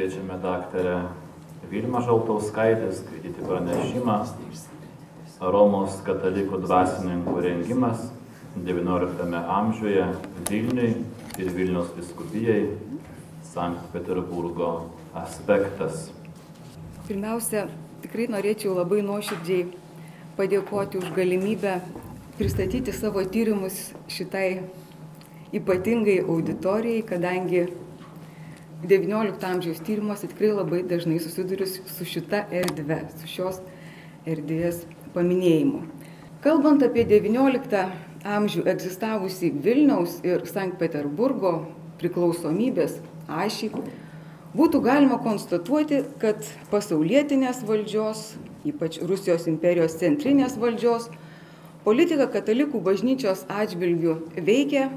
kviečiame daktarę Vilmą Žaltauskaitę skaityti pranešimą Romos katalikų dvasininkų rengimas XIX amžiuje Vilniui ir Vilniaus viskupijai Sankt Peterburgo aspektas. Pirmiausia, tikrai norėčiau labai nuoširdžiai padėkoti už galimybę pristatyti savo tyrimus šitai ypatingai auditorijai, kadangi XIX amžiaus tyrimuose tikrai labai dažnai susiduriu su šita erdve, su šios erdvės paminėjimu. Kalbant apie XIX amžių egzistavusi Vilniaus ir Sankt Peterburgo priklausomybės ašį, būtų galima konstatuoti, kad pasaulietinės valdžios, ypač Rusijos imperijos centrinės valdžios, politika katalikų bažnyčios atžvilgių veikia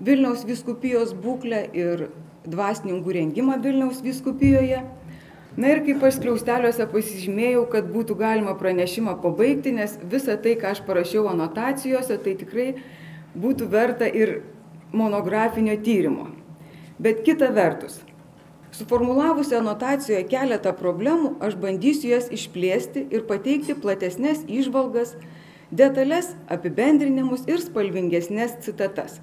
Vilniaus viskupijos būklę ir dvasininkų rengimą Vilniaus viskupijoje. Na ir kaip aš skliausteliuose pasižymėjau, kad būtų galima pranešimą pabaigti, nes visa tai, ką aš parašiau anotacijose, tai tikrai būtų verta ir monografinio tyrimo. Bet kita vertus, suformulavusi anotacijoje keletą problemų, aš bandysiu jas išplėsti ir pateikti platesnės išvalgas, detalės apibendrinimus ir spalvingesnės citatas.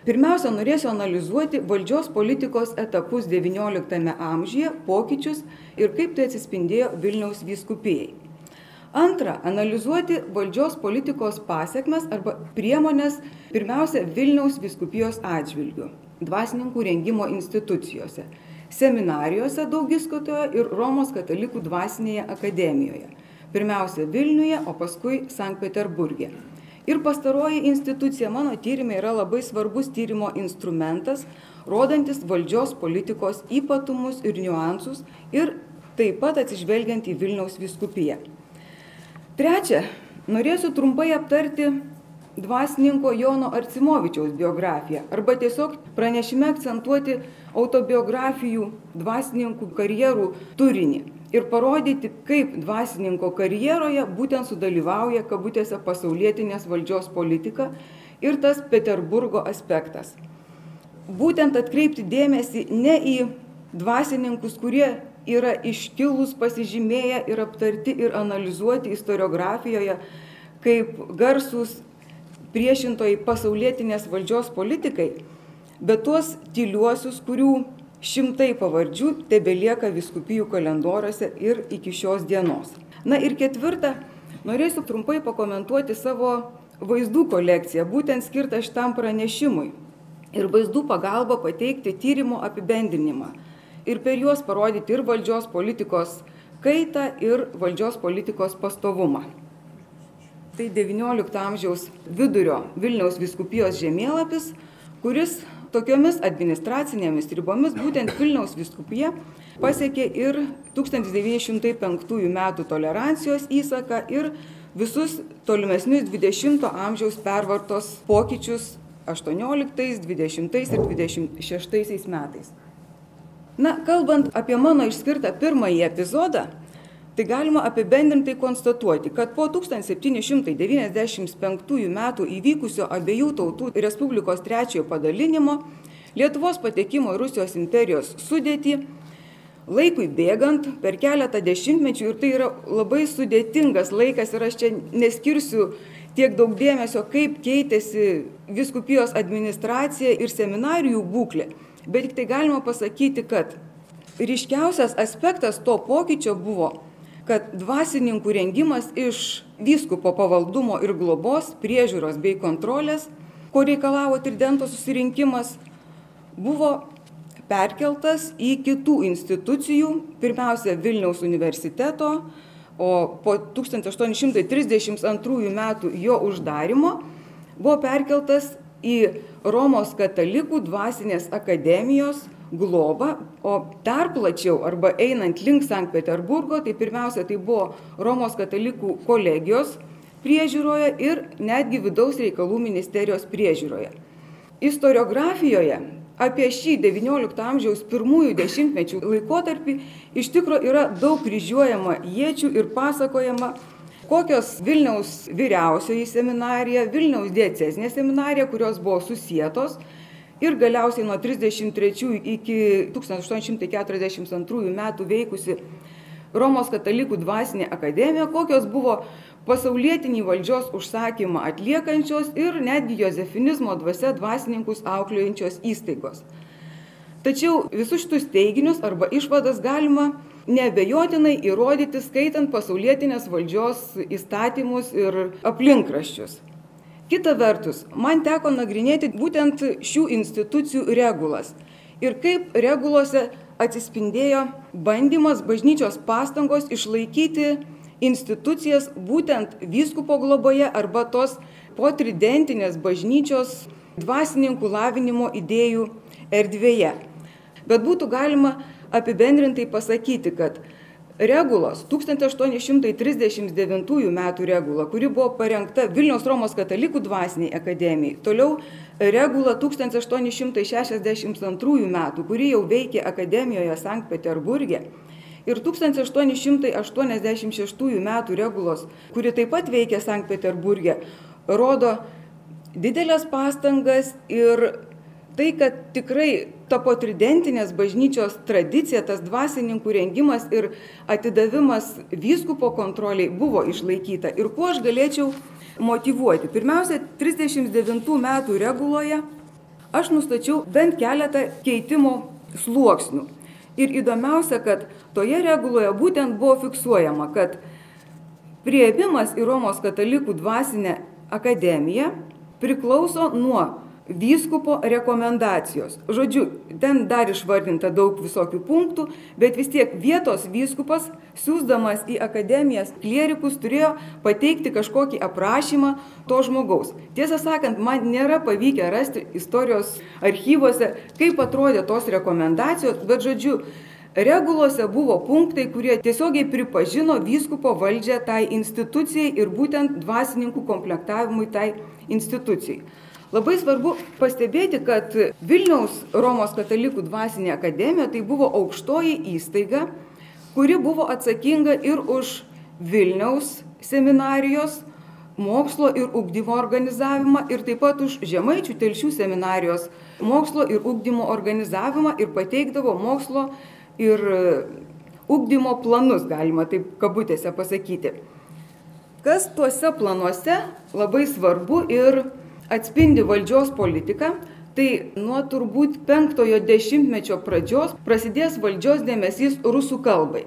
Pirmiausia, norėsiu analizuoti valdžios politikos etapus XIX amžiuje, pokyčius ir kaip tai atsispindėjo Vilniaus vyskupijai. Antra, analizuoti valdžios politikos pasiekmes arba priemonės pirmiausia Vilniaus viskupijos atžvilgių, dvasininkų rengimo institucijose, seminarijose daugiskotoje ir Romos katalikų dvasinėje akademijoje. Pirmiausia Vilniuje, o paskui Sankt Peterburgė. Ir pastaroji institucija mano tyrimai yra labai svarbus tyrimo instrumentas, rodantis valdžios politikos ypatumus ir niuansus ir taip pat atsižvelgiant į Vilniaus viskupiją. Trečia, norėsiu trumpai aptarti dvasininko Jono Arcimovičiaus biografiją arba tiesiog pranešime akcentuoti autobiografijų dvasininkų karjerų turinį ir parodyti, kaip dvasininko karjeroje būtent sudalyvauja kabutėse pasaulietinės valdžios politika ir tas Peterburgo aspektas. Būtent atkreipti dėmesį ne į dvasininkus, kurie yra iškilus, pasižymėję ir aptarti ir analizuoti istoriografijoje kaip garsus priešintojai pasaulietinės valdžios politikai, bet tuos tyliuosius, kurių Šimtai pavardžių tebelieka viskupijų kalendoriuose ir iki šios dienos. Na ir ketvirta, norėsiu trumpai pakomentuoti savo vaizdų kolekciją, būtent skirtą šitam pranešimui. Ir vaizdų pagalba pateikti tyrimo apibendrinimą. Ir per juos parodyti ir valdžios politikos kaitą, ir valdžios politikos pastovumą. Tai XIX amžiaus vidurio Vilniaus viskupijos žemėlapis, kuris tokiomis administracinėmis ribomis būtent Vilniaus viskupija pasiekė ir 1905 metų tolerancijos įsaką ir visus tolimesnius 20 amžiaus pervartos pokyčius 18, 20 ir 26 metais. Na, kalbant apie mano išskirtą pirmąjį epizodą, tai galima apibendrintai konstatuoti, kad po 1795 metų įvykusio abiejų tautų Respublikos trečiojo padalinimo Lietuvos patekimo į Rusijos imperijos sudėtį, laikui bėgant per keletą dešimtmečių ir tai yra labai sudėtingas laikas ir aš čia neskirsiu tiek daug dėmesio, kaip keitėsi viskupijos administracija ir seminarijų būklė, bet tik tai galima pasakyti, kad ryškiausias aspektas to pokyčio buvo kad dvasininkų rengimas iš vyskupo pavaldumo ir globos, priežiūros bei kontrolės, ko reikalavo Tridento susirinkimas, buvo perkeltas į kitų institucijų, pirmiausia Vilniaus universiteto, o po 1832 metų jo uždarimo buvo perkeltas į Romos katalikų dvasinės akademijos globą, o dar plačiau arba einant link Sankt Peterburgo, tai pirmiausia tai buvo Romos katalikų kolegijos priežiūroje ir netgi vidaus reikalų ministerijos priežiūroje. Istoriografijoje apie šį XIX amžiaus pirmųjų dešimtmečių laikotarpį iš tikrųjų yra daug kryžiuojama iečių ir pasakojama, kokios Vilniaus vyriausioji seminarija, Vilniaus diecezinė seminarija, kurios buvo susijėtos ir galiausiai nuo 33 iki 1842 metų veikusi Romos katalikų dvasinė akademija, kokios buvo pasaulietinį valdžios užsakymą atliekančios ir netgi jozefinizmo dvasia dvasininkus aukliojančios įstaigos. Tačiau visus šitus teiginius arba išvadas galima nebejotinai įrodyti skaitant pasaulietinės valdžios įstatymus ir aplinkraščius. Kita vertus, man teko nagrinėti būtent šių institucijų regulas ir kaip regulose atsispindėjo bandymas bažnyčios pastangos išlaikyti institucijas būtent vyskupo globoje arba tos potridentinės bažnyčios dvasininkų lavinimo idėjų erdvėje. Bet būtų galima apibendrintai pasakyti, kad regulos 1839 m. regula, kuri buvo parengta Vilniaus Romos katalikų dvasiniai akademijai, toliau regula 1862 metų, kuri jau veikė akademijoje Sankt Peterburgė. Ir 1886 metų regulos, kuri taip pat veikė Sankt Peterburgė, rodo didelės pastangas ir tai, kad tikrai ta potridentinės bažnyčios tradicija, tas dvasininkų rengimas ir atidavimas vyskupo kontroliai buvo išlaikyta. Ir kuo aš galėčiau motivuoti. Pirmiausia, 39 metų reguloje aš nustačiau bent keletą keitimo sluoksnių. Ir įdomiausia, kad toje reguloje būtent buvo fiksuojama, kad prieipimas į Romos katalikų dvasinę akademiją priklauso nuo vyskupo rekomendacijos. Žodžiu, ten dar išvardinta daug visokių punktų, bet vis tiek vietos vyskupas, siūsdamas į akademijas klierikus, turėjo pateikti kažkokį aprašymą to žmogaus. Tiesą sakant, man nėra pavykę rasti istorijos archyvose, kaip atrodė tos rekomendacijos, bet žodžiu, Regulose buvo punktai, kurie tiesiogiai pripažino vyskupo valdžią tai institucijai ir būtent dvasininkų komplektavimui tai institucijai. Labai svarbu pastebėti, kad Vilniaus Romos katalikų dvasinė akademija tai buvo aukštoji įstaiga, kuri buvo atsakinga ir už Vilniaus seminarijos mokslo ir ugdymo organizavimą ir taip pat už Žemaičių telšių seminarijos mokslo ir ugdymo organizavimą ir pateikdavo mokslo ir ugdymo planus, galima taip kabutėse pasakyti. Kas tuose planuose labai svarbu ir atspindi valdžios politiką, tai nuo turbūt penktojo dešimtmečio pradžios prasidės valdžios dėmesys rusų kalbai.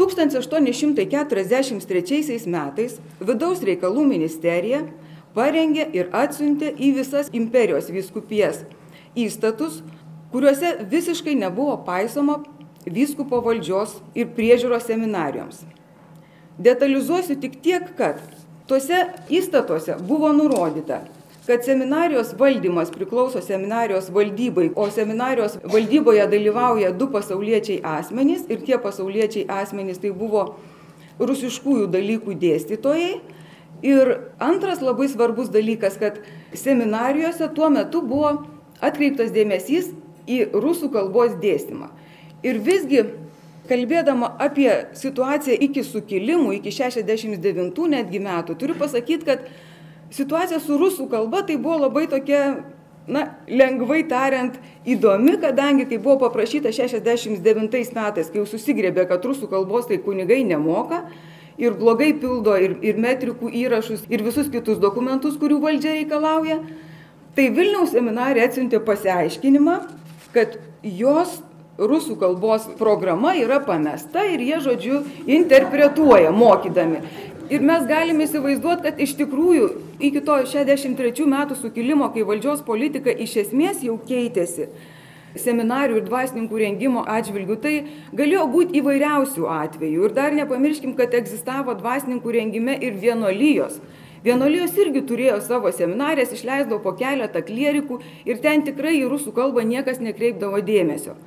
1843 metais vidaus reikalų ministerija parengė ir atsiuntė į visas imperijos vyskupijas įstatus, kuriuose visiškai nebuvo paisoma vyskupo valdžios ir priežiūros seminarijoms. Detalizuosiu tik tiek, kad tuose įstatuose buvo nurodyta, kad seminarijos valdymas priklauso seminarijos valdybai, o seminarijos valdyboje dalyvauja du pasauliečiai asmenys ir tie pasauliečiai asmenys tai buvo rusiškųjų dalykų dėstytojai. Ir antras labai svarbus dalykas, kad seminarijose tuo metu buvo atkreiptas dėmesys į rusų kalbos dėstymą. Ir visgi, kalbėdama apie situaciją iki sukilimų, iki 69 netgi metų, turiu pasakyti, kad situacija su rusų kalba tai buvo labai tokia, na, lengvai tariant, įdomi, kadangi, kai buvo paprašyta 69 metais, kai jau susigrėbė, kad rusų kalbos tai kunigai nemoka ir blogai pildo ir, ir metrikų įrašus ir visus kitus dokumentus, kurių valdžia reikalauja, tai Vilniaus seminarė atsiuntė pasiaiškinimą, kad jos rusų kalbos programa yra pamesta ir jie, žodžiu, interpretuoja mokydami. Ir mes galime įsivaizduoti, kad iš tikrųjų iki to 63 metų sukilimo, kai valdžios politika iš esmės jau keitėsi, seminarijų ir dvasininkų rengimo atžvilgių, tai galėjo būti įvairiausių atvejų. Ir dar nepamirškim, kad egzistavo dvasininkų rengime ir vienolyjos. Vienolijos irgi turėjo savo seminarės, išleisdavo po keletą klierikų ir ten tikrai į rusų kalbą niekas nekreipdavo dėmesio.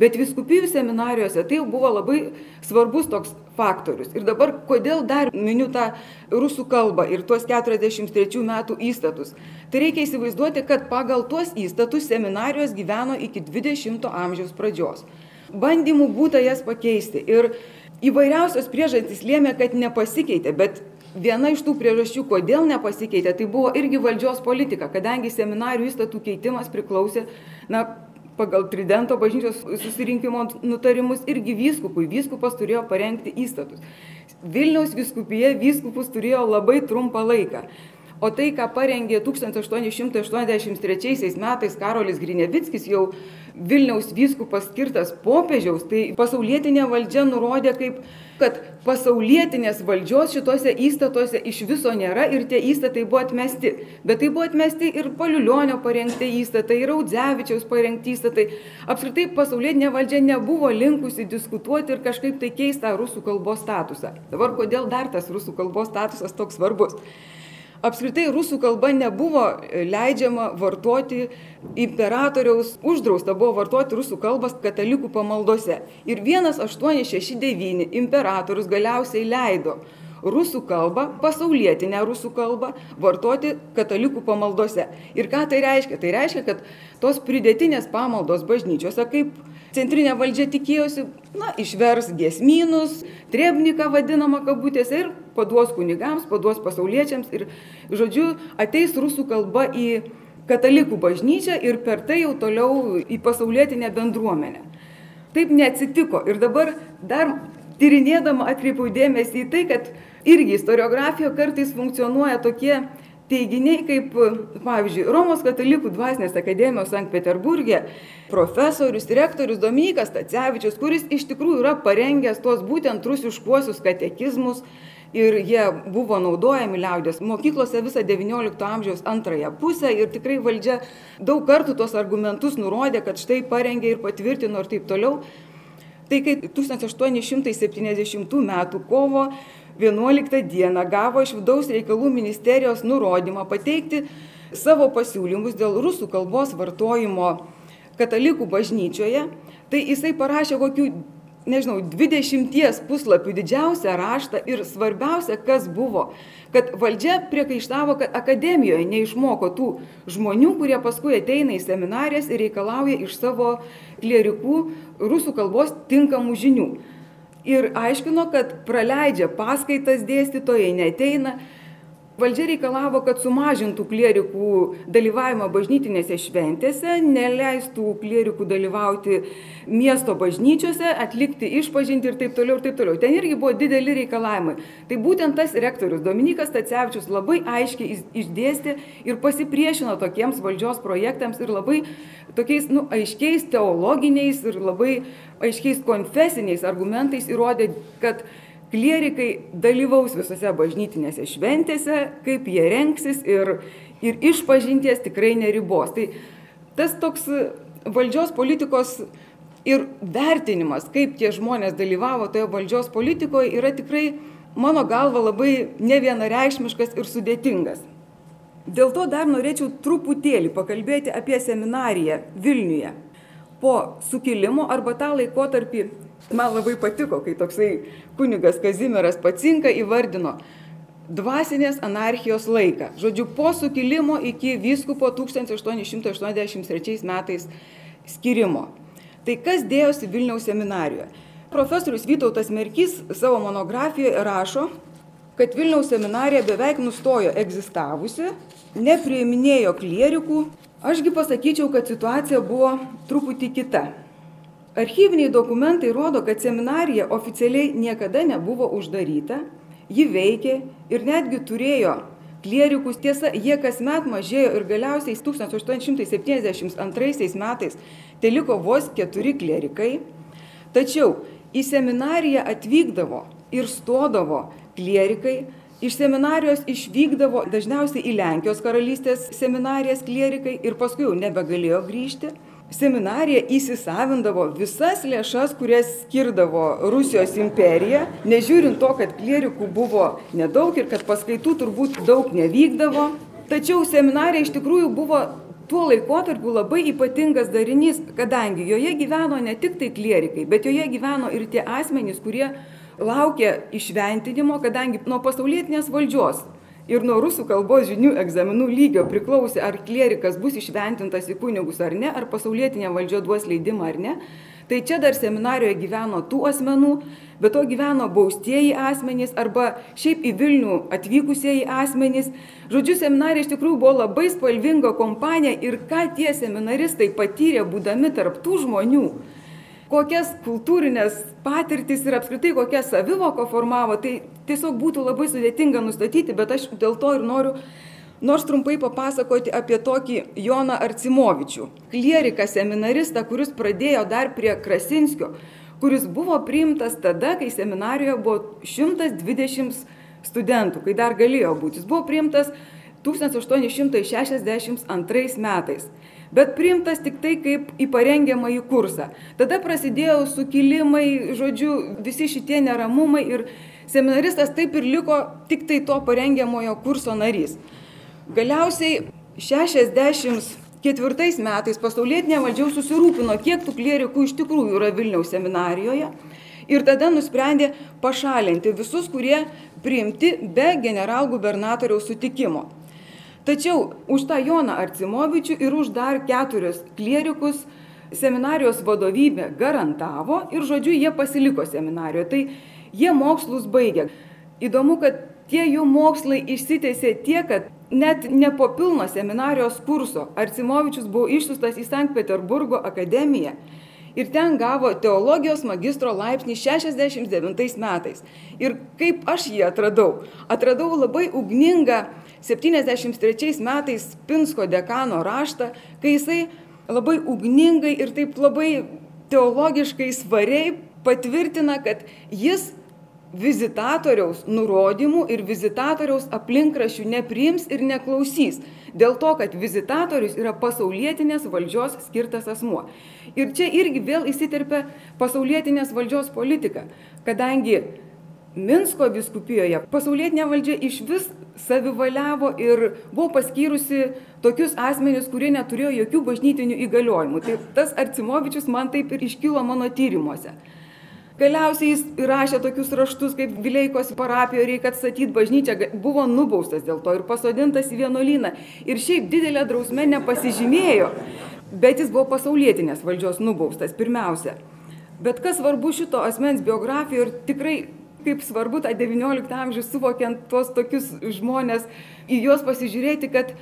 Bet viskupijų seminarijose tai buvo labai svarbus toks faktorius. Ir dabar, kodėl dar miniu tą rusų kalbą ir tuos 43 metų įstatus. Tai reikia įsivaizduoti, kad pagal tuos įstatus seminarijos gyveno iki 20 amžiaus pradžios. Bandymų būta jas pakeisti. Ir įvairiausios priežastys lėmė, kad nepasikeitė, bet viena iš tų priežasčių, kodėl nepasikeitė, tai buvo irgi valdžios politika, kadangi seminarijų įstatų keitimas priklausė, na, pagal Tridento bažnyčios susirinkimo nutarimus irgi vyskupui. Vyskupas turėjo parengti įstatus. Vilniaus vyskupija vyskupus turėjo labai trumpą laiką. O tai, ką parengė 1883 metais Karolis Grinevickis, jau Vilniaus vyskupas skirtas popiežiaus, tai pasaulietinė valdžia nurodė, kaip, kad pasaulietinės valdžios šituose įstatuose iš viso nėra ir tie įstatai buvo atmesti. Bet tai buvo atmesti ir Paliulionio parengti įstatai, ir Audzevičiaus parengti įstatai. Apskritai pasaulietinė valdžia nebuvo linkusi diskutuoti ir kažkaip tai keistą rusų kalbos statusą. Dabar kodėl dar tas rusų kalbos statusas toks svarbus? Apskritai rusų kalba nebuvo e, leidžiama vartoti imperatoriaus uždrausta buvo vartoti rusų kalbas katalikų pamaldose. Ir 1869 imperatorius galiausiai leido rusų kalbą, pasaulietinę rusų kalbą vartoti katalikų pamaldose. Ir ką tai reiškia? Tai reiškia, kad tos pridėtinės pamaldos bažnyčiose, kaip centrinė valdžia tikėjosi, na, išvers giesmynus, trebniką vadinamą kabutėse ir paduos kunigams, paduos pasauliečiams ir, žodžiu, ateis rusų kalba į katalikų bažnyčią ir per tai jau toliau į pasaulietinę bendruomenę. Taip neatsitiko ir dabar dar tyrinėdama atkreipiau dėmesį į tai, kad irgi istoriografijoje kartais funkcionuoja tokie teiginiai kaip, pavyzdžiui, Romos katalikų dvasinės akademijos Sankt Peterburgė profesorius, rektorius Dominikas Tacevičius, kuris iš tikrųjų yra parengęs tuos būtent rusiškuosius katekizmus ir jie buvo naudojami liaudės mokyklose visą XIX amžiaus antrąją pusę ir tikrai valdžia daug kartų tuos argumentus nurodė, kad štai parengė ir patvirtino ir taip toliau. Tai kai 1870 m. kovo 11 dieną gavo iš vidaus reikalų ministerijos nurodymą pateikti savo pasiūlymus dėl rusų kalbos vartojimo katalikų bažnyčioje, tai jisai parašė kokių, nežinau, 20 puslapių didžiausią raštą ir svarbiausia, kas buvo, kad valdžia priekaištavo, kad akademijoje neišmoko tų žmonių, kurie paskui ateina į seminarijas ir reikalauja iš savo klierikų rusų kalbos tinkamų žinių ir aiškino, kad praleidžia paskaitas dėstytojai, neteina. Valdžia reikalavo, kad sumažintų klierikų dalyvavimą bažnytinėse šventėse, neleistų klierikų dalyvauti miesto bažnyčiose, atlikti išpažinti ir taip toliau ir taip toliau. Ten irgi buvo dideli reikalavimai. Tai būtent tas rektorius Dominikas Tacevičius labai aiškiai išdėstė ir pasipriešino tokiems valdžios projektams ir labai tokiais nu, aiškiais teologiniais ir labai aiškiais konfesiniais argumentais įrodė, kad klierikai dalyvaus visose bažnytinėse šventėse, kaip jie renksis ir, ir išpažinties tikrai neribos. Tai tas toks valdžios politikos ir vertinimas, kaip tie žmonės dalyvavo toje valdžios politikoje, yra tikrai, mano galva, labai nevienareikšmiškas ir sudėtingas. Dėl to dar norėčiau truputėlį pakalbėti apie seminariją Vilniuje po sukilimo arba tą laikotarpį, man labai patiko, kai toksai kunigas Kazimiras Pacinka įvardino dvasinės anarchijos laiką. Žodžiu, po sukilimo iki vyskupo 1883 metais skirimo. Tai kas dėjosi Vilniaus seminarijoje? Profesorius Vytautas Merkys savo monografijoje rašo, kad Vilniaus seminarija beveik nustojo egzistavusi, nepriiminėjo klierikų, Ašgi pasakyčiau, kad situacija buvo truputį kita. Archyviniai dokumentai rodo, kad seminarija oficialiai niekada nebuvo uždaryta, ji veikė ir netgi turėjo klierikus. Tiesa, jie kasmet mažėjo ir galiausiai 1872 metais te liko vos keturi klierikai. Tačiau į seminariją atvykdavo ir stodavo klierikai, Iš seminarijos išvykdavo dažniausiai į Lenkijos karalystės seminarijas klierikai ir paskui jau nebegalėjo grįžti. Seminarija įsisavindavo visas lėšas, kurias skirdavo Rusijos imperija, nežiūrint to, kad klierikų buvo nedaug ir kad paskaitų turbūt daug nevykdavo. Tačiau seminarija iš tikrųjų buvo tuo laikotarpiu labai ypatingas darinys, kadangi joje gyveno ne tik tai klierikai, bet joje gyveno ir tie asmenys, kurie laukia išventinimo, kadangi nuo pasaulietinės valdžios ir nuo rusų kalbos žinių egzaminų lygio priklausė, ar klierikas bus išventintas į kunigus ar ne, ar pasaulietinė valdžia duos leidimą ar ne. Tai čia dar seminarijoje gyveno tų asmenų, bet to gyveno baustieji asmenys arba šiaip į Vilnių atvykusieji asmenys. Žodžiu, seminarija iš tikrųjų buvo labai spalvinga kompanija ir ką tie seminaristai patyrė būdami tarptų žmonių, kokias kultūrinės patirtis ir apskritai kokią savivoką formavo, tai tiesiog būtų labai sudėtinga nustatyti, bet aš dėl to ir noriu nors trumpai papasakoti apie tokį Joną Arcimovičių, klieriką seminaristą, kuris pradėjo dar prie Krasinskio, kuris buvo priimtas tada, kai seminarijoje buvo 120 studentų, kai dar galėjo būti. Jis buvo priimtas 1862 metais, bet priimtas tik tai kaip į parengiamąjį kursą. Tada prasidėjo sukilimai, žodžiu, visi šitie neramumai ir seminaristas taip ir liko tik tai to parengiamojo kurso narys. Galiausiai 64 metais pasaulietinė valdžia susirūpino, kiek tų klierikų iš tikrųjų yra Vilniaus seminarijoje ir tada nusprendė pašalinti visus, kurie priimti be generalgubernatoriaus sutikimo. Tačiau už tą Joną Arcimovičių ir už dar keturis klierikus seminarijos vadovybė garantavo ir, žodžiu, jie pasiliko seminarijoje. Tai jie mokslus baigė. Įdomu, kad tie jų mokslai išsitėsė tiek, kad net ne po pilno seminarijos kurso Arcimovičius buvo išsiustas į Sankt Peterburgo akademiją ir ten gavo teologijos magistro laipsnį 69 metais. Ir kaip aš jį atradau? Atradau labai ugningą 73 metais Pinsko dekano raštą, kai jisai labai ugningai ir taip labai teologiškai svariai patvirtina, kad jis vizitatoriaus nurodymų ir vizitatoriaus aplinkrašių nepriims ir neklausys. Dėl to, kad vizitatorius yra pasaulietinės valdžios skirtas asmuo. Ir čia irgi vėl įsiterpia pasaulietinės valdžios politika, kadangi Minsko viskupijoje pasaulietinė valdžia iš vis savivaliavo ir buvo paskyrusi tokius asmenis, kurie neturėjo jokių bažnytinių įgaliojimų. Tai tas Arcimovičius man taip ir iškilo mano tyrimuose. Galiausiai jis įrašė tokius raštus, kaip Vileikos parapijoje reikia atstatyti bažnyčią, buvo nubaustas dėl to ir pasodintas į vienuolyną. Ir šiaip didelė drausmė nepasižymėjo, bet jis buvo pasaulietinės valdžios nubaustas pirmiausia. Bet kas svarbu šito asmens biografijoje ir tikrai kaip svarbu tą XIX amžių suvokiant tuos tokius žmonės, į juos pasižiūrėti, kad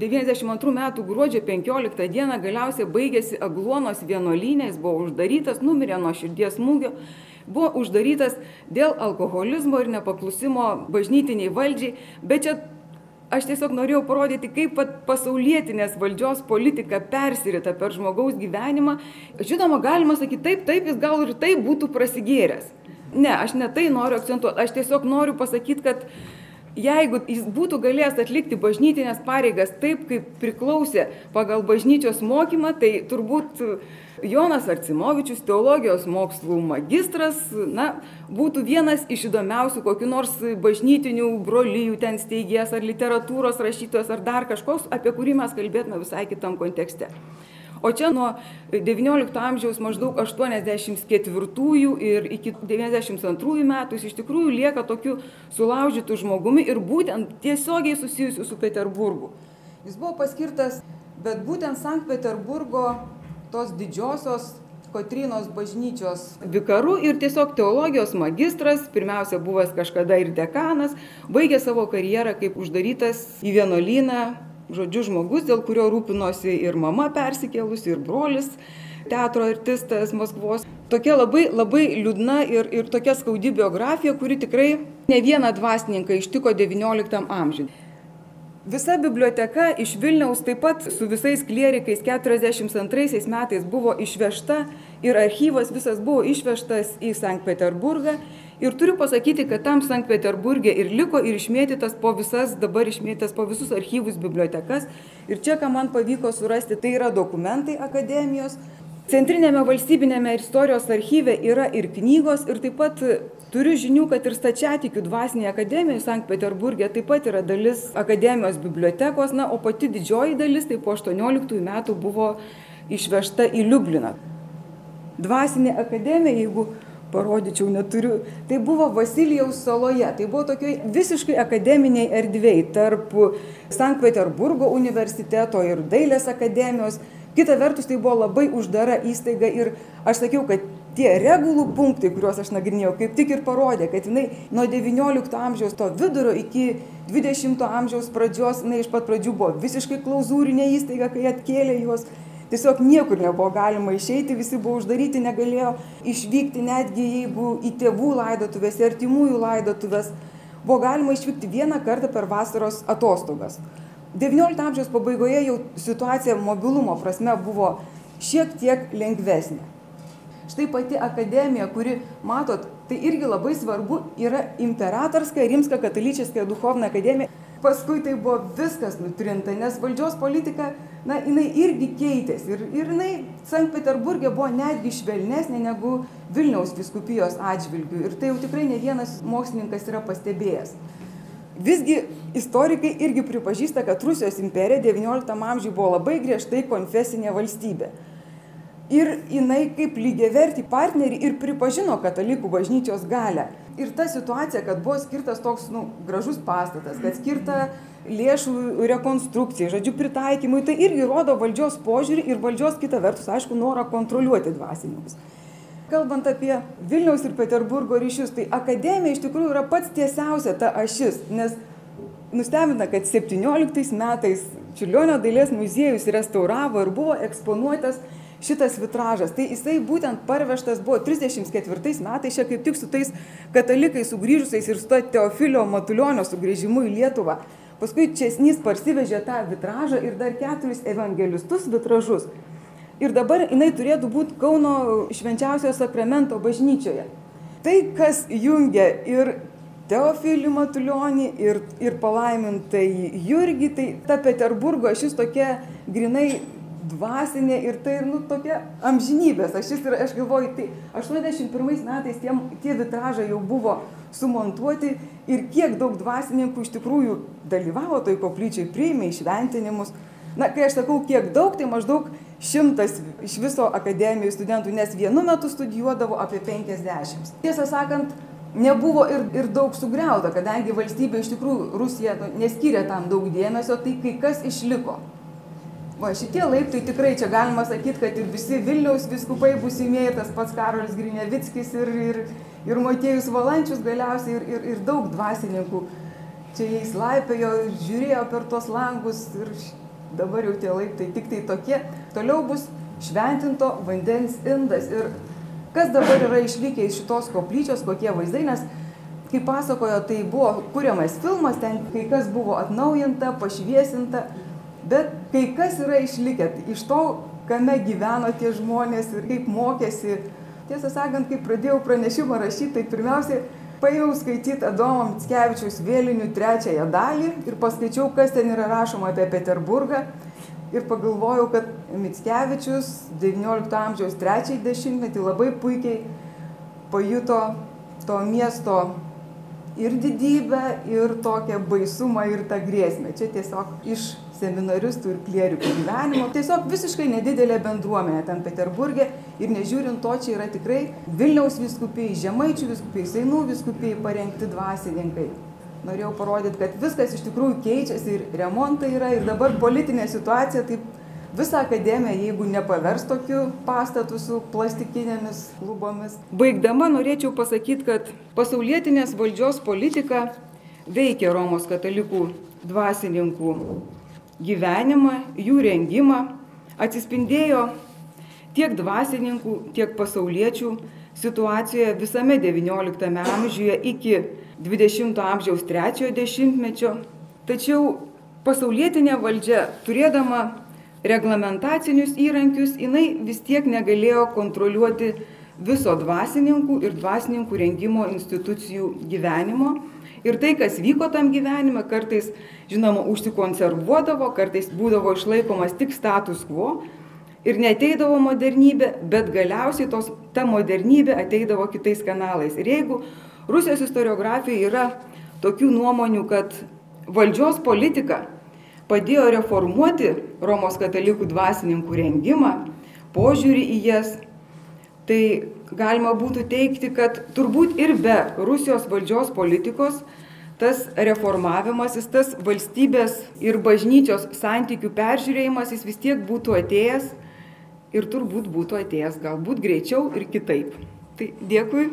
92 metų gruodžio 15 dieną galiausiai baigėsi Agluonos vienuolynė, jis buvo uždarytas, numirė nuo širdies smūgio, buvo uždarytas dėl alkoholizmo ir nepaklusimo bažnytiniai valdžiai, bet čia aš tiesiog norėjau parodyti, kaip pasaulietinės valdžios politika persirita per žmogaus gyvenimą. Žinoma, galima sakyti, taip, taip, jis gal ir taip būtų prasigėręs. Ne, aš ne tai noriu akcentuoti, aš tiesiog noriu pasakyti, kad jeigu jis būtų galėjęs atlikti bažnytinės pareigas taip, kaip priklausė pagal bažnyčios mokymą, tai turbūt Jonas Arcimovičius, teologijos mokslų magistras, na, būtų vienas iš įdomiausių kokių nors bažnytinių brolyjų ten steigės ar literatūros rašytojas ar dar kažkoks, apie kurį mes kalbėtume visai kitam kontekste. O čia nuo XIX amžiaus maždaug 84 ir iki 92 metų jis iš tikrųjų lieka tokiu sulaužytų žmogumi ir būtent tiesiogiai susijusiu su Peterburgu. Jis buvo paskirtas, bet būtent Sankt Peterburgo tos didžiosios Kotrynos bažnyčios vikaru ir tiesiog teologijos magistras, pirmiausia buvęs kažkada ir dekanas, baigė savo karjerą kaip uždarytas į vienuolyną žodžiu, žmogus, dėl kurio rūpinosi ir mama persikėlusi, ir brolis, teatro artistas Maskvos. Tokia labai, labai liūdna ir, ir tokia skaudi biografija, kuri tikrai ne vieną dvasininką ištiko XIX amžiuje. Visa biblioteka iš Vilniaus taip pat su visais klierikais 42 metais buvo išvežta ir archyvas visas buvo išvežtas į Sankt Peterburgą Ir turiu pasakyti, kad tam Sankt Peterburgė ir liko ir išmėtytas po visas, dabar išmėtytas po visus archyvus, bibliotekas. Ir čia, ką man pavyko surasti, tai yra dokumentai akademijos. Centrinėme valstybinėme istorijos archyve yra ir knygos, ir taip pat turiu žinių, kad ir stačiatikių dvasinėje akademijoje Sankt Peterburgė taip pat yra dalis akademijos bibliotekos, na, o pati didžioji dalis tai po 18 metų buvo išvežta į Liubliną. Dvasinė akademija, jeigu parodyčiau, neturiu. Tai buvo Vasilijaus saloje, tai buvo tokioj visiškai akademiniai erdvėjai tarp Sankt Peterburgo universiteto ir Dailės akademijos. Kita vertus, tai buvo labai uždara įstaiga ir aš sakiau, kad tie regulų punktai, kuriuos aš nagrinėjau, kaip tik ir parodė, kad jinai nuo XIX amžiaus to vidurio iki XX amžiaus pradžios, jinai iš pat pradžių buvo visiškai klauzūrinė įstaiga, kai atkėlė juos. Tiesiog niekur nebuvo galima išeiti, visi buvo uždaryti, negalėjo išvykti netgi jeigu į tėvų laidotuvės, į artimųjų laidotuvės. Buvo galima išvykti vieną kartą per vasaros atostogas. XIX amžiaus pabaigoje jau situacija mobilumo prasme buvo šiek tiek lengvesnė. Štai pati akademija, kuri, matot, tai irgi labai svarbu, yra imperatorska rimska kataličiaskая duchovna akademija. Paskui tai buvo viskas nutrinta, nes valdžios politika, na, jinai irgi keitėsi. Ir, ir jinai Sankt Peterburgė buvo netgi švelnesnė negu Vilniaus viskupijos atžvilgių. Ir tai jau tikrai ne vienas mokslininkas yra pastebėjęs. Visgi istorikai irgi pripažįsta, kad Rusijos imperija XIX amžiuje buvo labai griežtai konfesinė valstybė ir jinai kaip lygiavertį partnerį ir pripažino katalikų bažnyčios galę. Ir ta situacija, kad buvo skirtas toks nu, gražus pastatas, kad skirta lėšų rekonstrukcijai, žodžiu, pritaikymui, tai irgi rodo valdžios požiūrį ir valdžios kita vertus, aišku, norą kontroliuoti dvasininkus. Kalbant apie Vilniaus ir Peterburgo ryšius, tai akademija iš tikrųjų yra pats tiesiausia ta ašis, nes nustebina, kad 17 metais Čiurlionio dailės muziejus restauravo ir buvo eksponuotas šitas vitražas. Tai jisai būtent parvežtas buvo 34 metais, čia kaip tik su tais katalikais sugrįžusiais ir su to Teofilio Matulionio sugrįžimu į Lietuvą. Paskui Česnys parsivežė tą vitražą ir dar keturis evangelistus vitražus. Ir dabar jinai turėtų būti Kauno švenčiausio sakramento bažnyčioje. Tai, kas jungia ir Teofilį Matulionį ir, ir palaimintai Jurgį, tai ta Peterburgo šis tokia grinai dvasinė ir tai nu, tokia amžinybės. Aš, ir, aš galvoju, tai 81 metais tie, tie vitražai jau buvo sumontuoti ir kiek daug dvasininkų iš tikrųjų dalyvavo toj koplyčiai, priėmė išventinimus. Na, kai aš sakau, kiek daug, tai maždaug šimtas iš viso akademijų studentų, nes vienu metu studijuodavo apie 50. Tiesą sakant, nebuvo ir, ir daug sugriauta, kadangi valstybė iš tikrųjų Rusija nu, neskyrė tam daug dėmesio, tai kai kas išliko. Va, šitie laiptai tikrai čia galima sakyti, kad ir visi Vilniaus viskupai busimieji, tas pats Karolis Grinevickis ir, ir, ir Motiejus Valančius galiausiai ir, ir, ir daug dvasininkų. Čia jais laipėjo, žiūrėjo per tuos langus ir dabar jau tie laiptai tik tai tokie. Toliau bus šventinto vandens indas. Ir kas dabar yra išlikę iš šitos koplyčios, kokie vaizdai, nes kaip pasakojo, tai buvo kuriamas filmas, ten kai kas buvo atnaujinta, pašviesinta bet kai kas yra išlikę iš to, kame gyveno tie žmonės ir kaip mokėsi. Tiesą sakant, kai pradėjau pranešimą rašyti, tai pirmiausiai paėmiau skaityti Adomo Mitskevičiaus vėlinių trečiąją dalį ir paskaičiau, kas ten yra rašoma apie Peterburgą. Ir pagalvojau, kad Mitskevičius XIX amžiaus trečiąjį dešimtmetį labai puikiai pajuto to miesto ir didybę, ir tokią baisumą, ir tą grėsmę. Čia tiesiog iš seminaristų ir klierikų gyvenimo. Tiesiog visiškai nedidelė bendruomenė ten Peterburgė ir nežiūrint to, čia yra tikrai Vilniaus viskupiai, Žemaičių viskupiai, Seinų viskupiai parengti dvasininkai. Norėjau parodyti, kad viskas iš tikrųjų keičiasi ir remontai yra ir dabar politinė situacija taip visą akademiją, jeigu nepavers tokiu pastatu su plastikinėmis klubomis. Baigdama norėčiau pasakyti, kad pasaulietinės valdžios politika veikia Romos katalikų dvasininkų gyvenimą, jų rengimą atsispindėjo tiek dvasininkų, tiek pasauliečių situacijoje visame XIX amžiuje iki XX amžiaus trečiojo dešimtmečio. Tačiau pasaulietinė valdžia, turėdama reglamentacinius įrankius, jinai vis tiek negalėjo kontroliuoti viso dvasininkų ir dvasininkų rengimo institucijų gyvenimo Ir tai, kas vyko tam gyvenime, kartais, žinoma, užsikonservuodavo, kartais būdavo išlaikomas tik status quo ir neteidavo modernybė, bet galiausiai tos, ta modernybė ateidavo kitais kanalais. Ir jeigu Rusijos istoriografija yra tokių nuomonių, kad valdžios politika padėjo reformuoti Romos katalikų dvasininkų rengimą, požiūrį į jas, tai galima būtų teikti, kad turbūt ir be Rusijos valdžios politikos tas reformavimasis, tas valstybės ir bažnyčios santykių peržiūrėjimas jis vis tiek būtų atėjęs ir turbūt būtų atėjęs galbūt greičiau ir kitaip. Tai dėkui